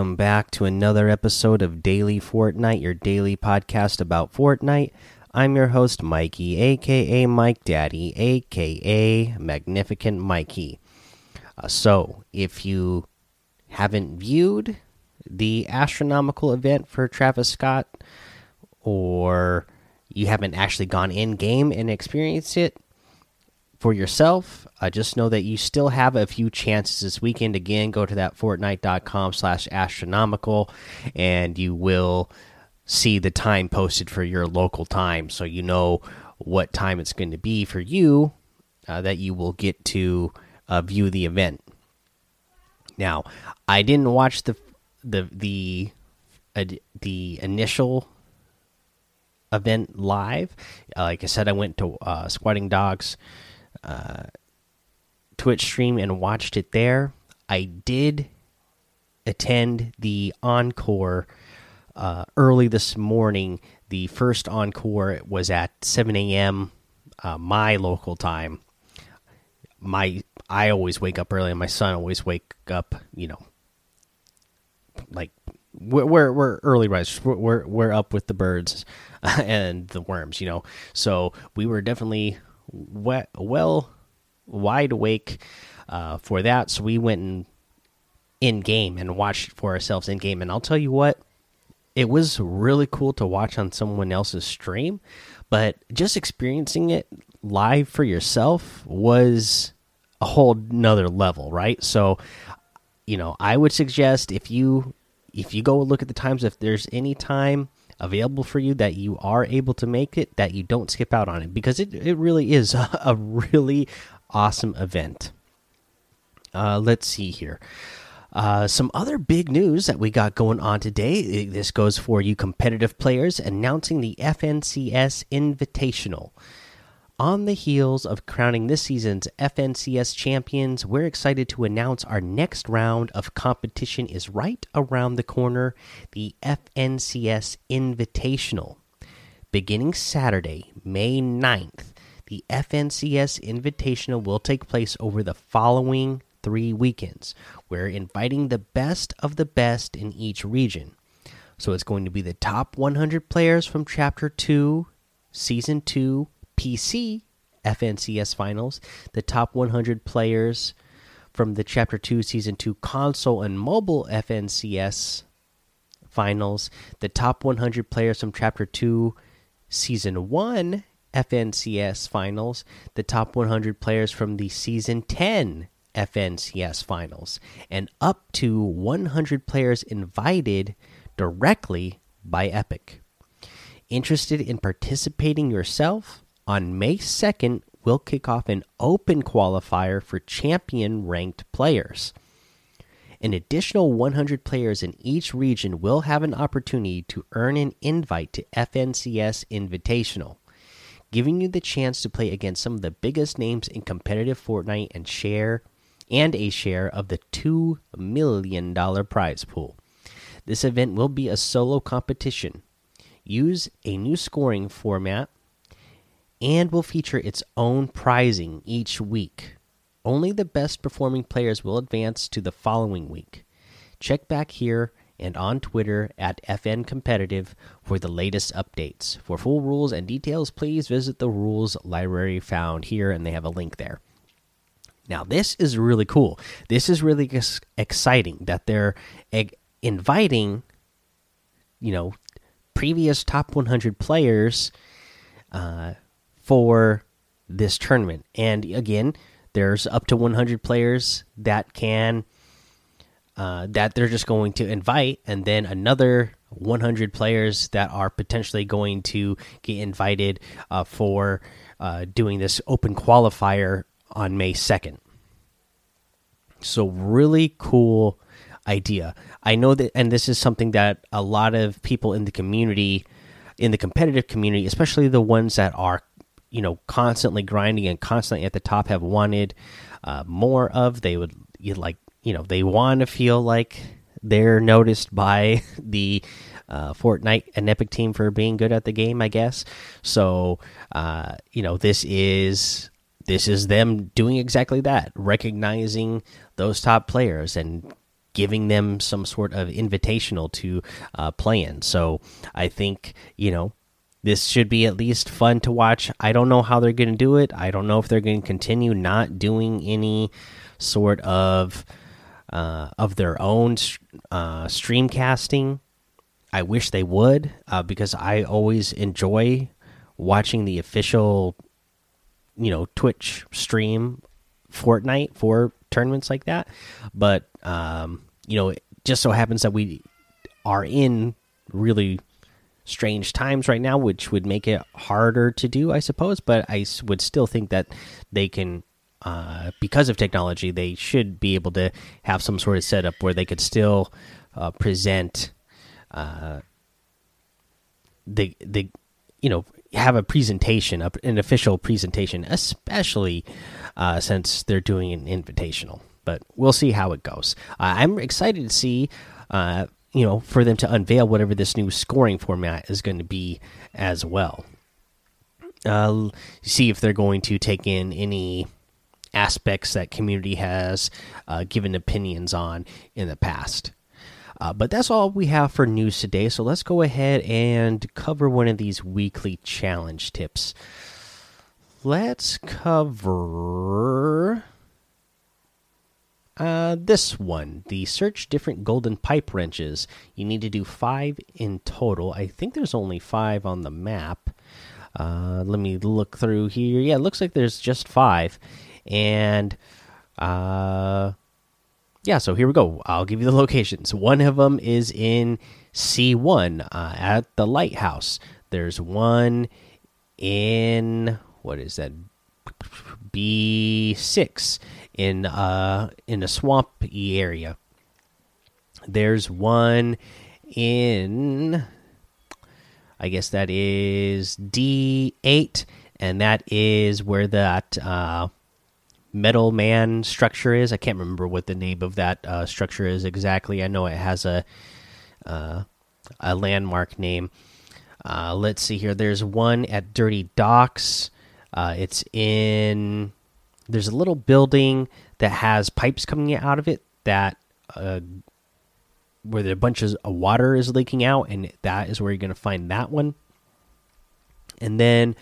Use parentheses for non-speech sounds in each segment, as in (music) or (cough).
Welcome back to another episode of Daily Fortnite, your daily podcast about Fortnite. I'm your host, Mikey, aka Mike Daddy, aka Magnificent Mikey. Uh, so, if you haven't viewed the astronomical event for Travis Scott, or you haven't actually gone in game and experienced it, for yourself. Uh, just know that you still have a few chances this weekend. Again, go to that Fortnite.com slash astronomical and you will see the time posted for your local time so you know what time it's going to be for you uh, that you will get to uh, view the event. Now, I didn't watch the the the uh, the initial event live. Uh, like I said, I went to uh, SquatingDog's uh, Twitch stream and watched it there. I did attend the encore uh, early this morning. The first encore was at 7 a.m. Uh, my local time. My I always wake up early, and my son always wake up. You know, like we're we're, we're early risers. We're, we're we're up with the birds (laughs) and the worms. You know, so we were definitely well wide awake uh, for that. So we went in, in game and watched for ourselves in game. And I'll tell you what, it was really cool to watch on someone else's stream, but just experiencing it live for yourself was a whole nother level, right? So, you know, I would suggest if you if you go look at the times, if there's any time available for you that you are able to make it that you don't skip out on it. Because it, it really is a, (laughs) a really awesome event. Uh, let's see here. Uh, some other big news that we got going on today this goes for you competitive players announcing the fncs invitational on the heels of crowning this season's FNCS champions, we're excited to announce our next round of competition is right around the corner the FNCS Invitational. Beginning Saturday, May 9th, the FNCS Invitational will take place over the following three weekends. We're inviting the best of the best in each region. So it's going to be the top 100 players from Chapter 2, Season 2, PC FNCS finals, the top 100 players from the Chapter 2 Season 2 console and mobile FNCS finals, the top 100 players from Chapter 2 Season 1 FNCS finals, the top 100 players from the Season 10 FNCS finals, and up to 100 players invited directly by Epic. Interested in participating yourself? On May 2nd, we'll kick off an open qualifier for champion ranked players. An additional 100 players in each region will have an opportunity to earn an invite to FNCS Invitational, giving you the chance to play against some of the biggest names in competitive Fortnite and share and a share of the $2 million prize pool. This event will be a solo competition. Use a new scoring format and will feature its own prizing each week. Only the best performing players will advance to the following week. Check back here and on Twitter at FN Competitive for the latest updates. For full rules and details, please visit the rules library found here, and they have a link there. Now, this is really cool. This is really exciting that they're inviting, you know, previous top 100 players uh, for this tournament. And again, there's up to 100 players that can uh, that they're just going to invite, and then another 100 players that are potentially going to get invited uh, for uh, doing this open qualifier on May 2nd. So really cool idea. I know that, and this is something that a lot of people in the community, in the competitive community, especially the ones that are you know constantly grinding and constantly at the top have wanted uh, more of. They would you like you know they want to feel like they're noticed by (laughs) the uh, Fortnite and Epic team for being good at the game, I guess. So uh, you know this is this is them doing exactly that, recognizing those top players and giving them some sort of invitational to uh, play in. So I think you know this should be at least fun to watch. I don't know how they're going to do it. I don't know if they're going to continue not doing any sort of uh, of their own uh, stream casting. I wish they would uh, because I always enjoy watching the official, you know, Twitch stream Fortnite for tournaments like that. But um, you know, it just so happens that we are in really strange times right now, which would make it harder to do, I suppose. But I would still think that they can, uh, because of technology, they should be able to have some sort of setup where they could still uh, present uh, the the you know have a presentation, an official presentation, especially uh, since they're doing an invitational. But we'll see how it goes. Uh, I'm excited to see uh, you know, for them to unveil whatever this new scoring format is going to be as well. Uh, see if they're going to take in any aspects that community has uh, given opinions on in the past. Uh, but that's all we have for news today. So let's go ahead and cover one of these weekly challenge tips. Let's cover uh, this one, the search different golden pipe wrenches. You need to do five in total. I think there's only five on the map. Uh, let me look through here. Yeah, it looks like there's just five. And uh, yeah, so here we go. I'll give you the (laughs) locations. One of them is in C1 uh, at the lighthouse. There's one in what is that? B6 in uh in a swampy area. There's one in I guess that is D8 and that is where that uh metal man structure is. I can't remember what the name of that uh, structure is exactly. I know it has a uh, a landmark name. Uh, let's see here. There's one at Dirty Docks. Uh, it's in there's a little building that has pipes coming out of it that uh, where the bunch of water is leaking out, and that is where you're going to find that one. And then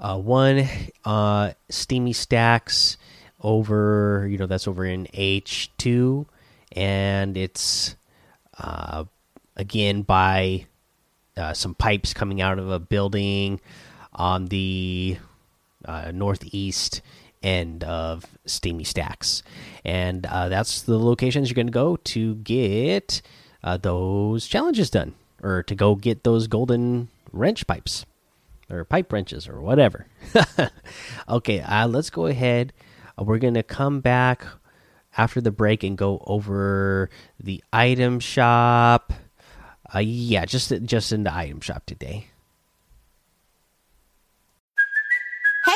uh, one uh, steamy stacks over, you know, that's over in H two, and it's uh, again by uh, some pipes coming out of a building on the uh, northeast end of Steamy Stacks. And uh, that's the locations you're going to go to get uh, those challenges done or to go get those golden wrench pipes or pipe wrenches or whatever. (laughs) okay, uh, let's go ahead. Uh, we're going to come back after the break and go over the item shop. Uh, yeah, just just in the item shop today.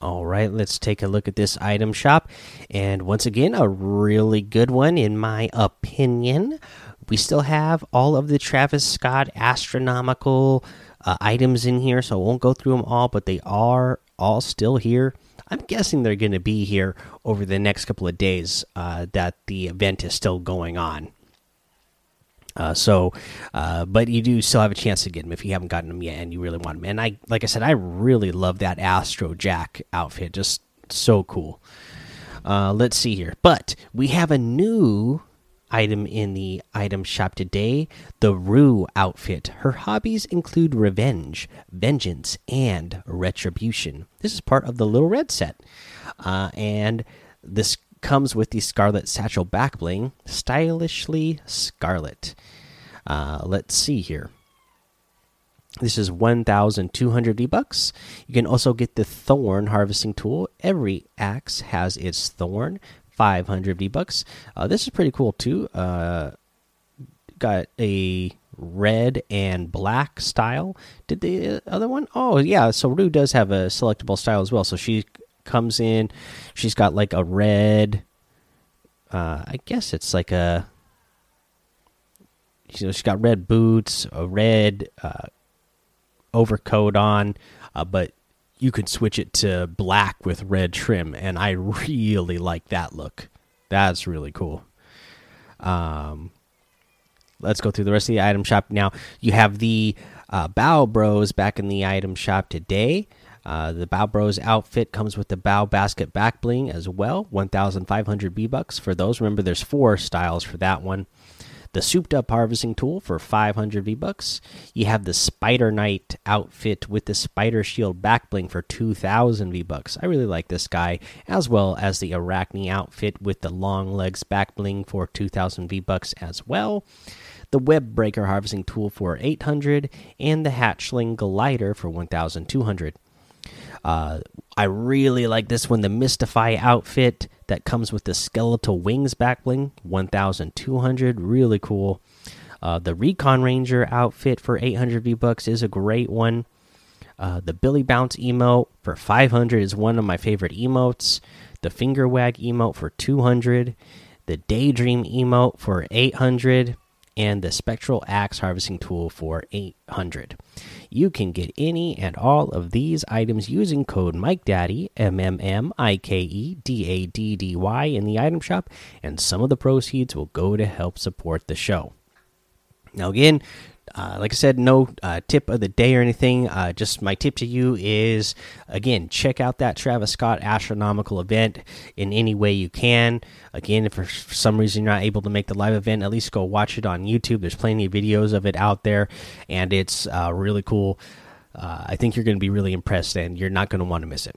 All right, let's take a look at this item shop. And once again, a really good one, in my opinion. We still have all of the Travis Scott astronomical uh, items in here, so I won't go through them all, but they are all still here. I'm guessing they're going to be here over the next couple of days uh, that the event is still going on. Uh, so, uh, but you do still have a chance to get them if you haven't gotten them yet and you really want them. And I, like I said, I really love that Astro Jack outfit. Just so cool. Uh, let's see here. But we have a new item in the item shop today the Rue outfit. Her hobbies include revenge, vengeance, and retribution. This is part of the Little Red set. Uh, and this comes with the Scarlet Satchel back bling, stylishly scarlet. Uh, let's see here. This is 1,200 V bucks. You can also get the Thorn harvesting tool. Every axe has its thorn. 500 V bucks. Uh, this is pretty cool too. Uh, got a red and black style. Did the other one? Oh yeah, so Rue does have a selectable style as well. So she comes in, she's got like a red. Uh, I guess it's like a. You know, she's got red boots, a red uh, overcoat on, uh, but you could switch it to black with red trim, and I really like that look. That's really cool. Um, let's go through the rest of the item shop now. You have the uh, Bao Bros back in the item shop today. Uh, the Bao Bros outfit comes with the Bao Basket back bling as well. 1,500 V bucks for those. Remember, there's four styles for that one. The souped up harvesting tool for 500 V bucks. You have the Spider Knight outfit with the Spider Shield back bling for 2,000 V bucks. I really like this guy, as well as the Arachne outfit with the long legs back bling for 2,000 V bucks as well the web breaker harvesting tool for 800 and the hatchling glider for 1200 uh, i really like this one the mystify outfit that comes with the skeletal wings backbling 1200 really cool. Uh, the recon ranger outfit for 800 v bucks is a great one. Uh, the billy bounce emote for 500 is one of my favorite emotes. The finger wag emote for 200 the daydream emote for 800 and the Spectral Axe Harvesting Tool for 800. You can get any and all of these items using code MikeDaddy, M M M I K E D A D D Y, in the item shop, and some of the proceeds will go to help support the show. Now, again, uh, like I said, no uh, tip of the day or anything. Uh, just my tip to you is again, check out that Travis Scott astronomical event in any way you can. Again, if for some reason you're not able to make the live event, at least go watch it on YouTube. There's plenty of videos of it out there, and it's uh, really cool. Uh, I think you're going to be really impressed, and you're not going to want to miss it.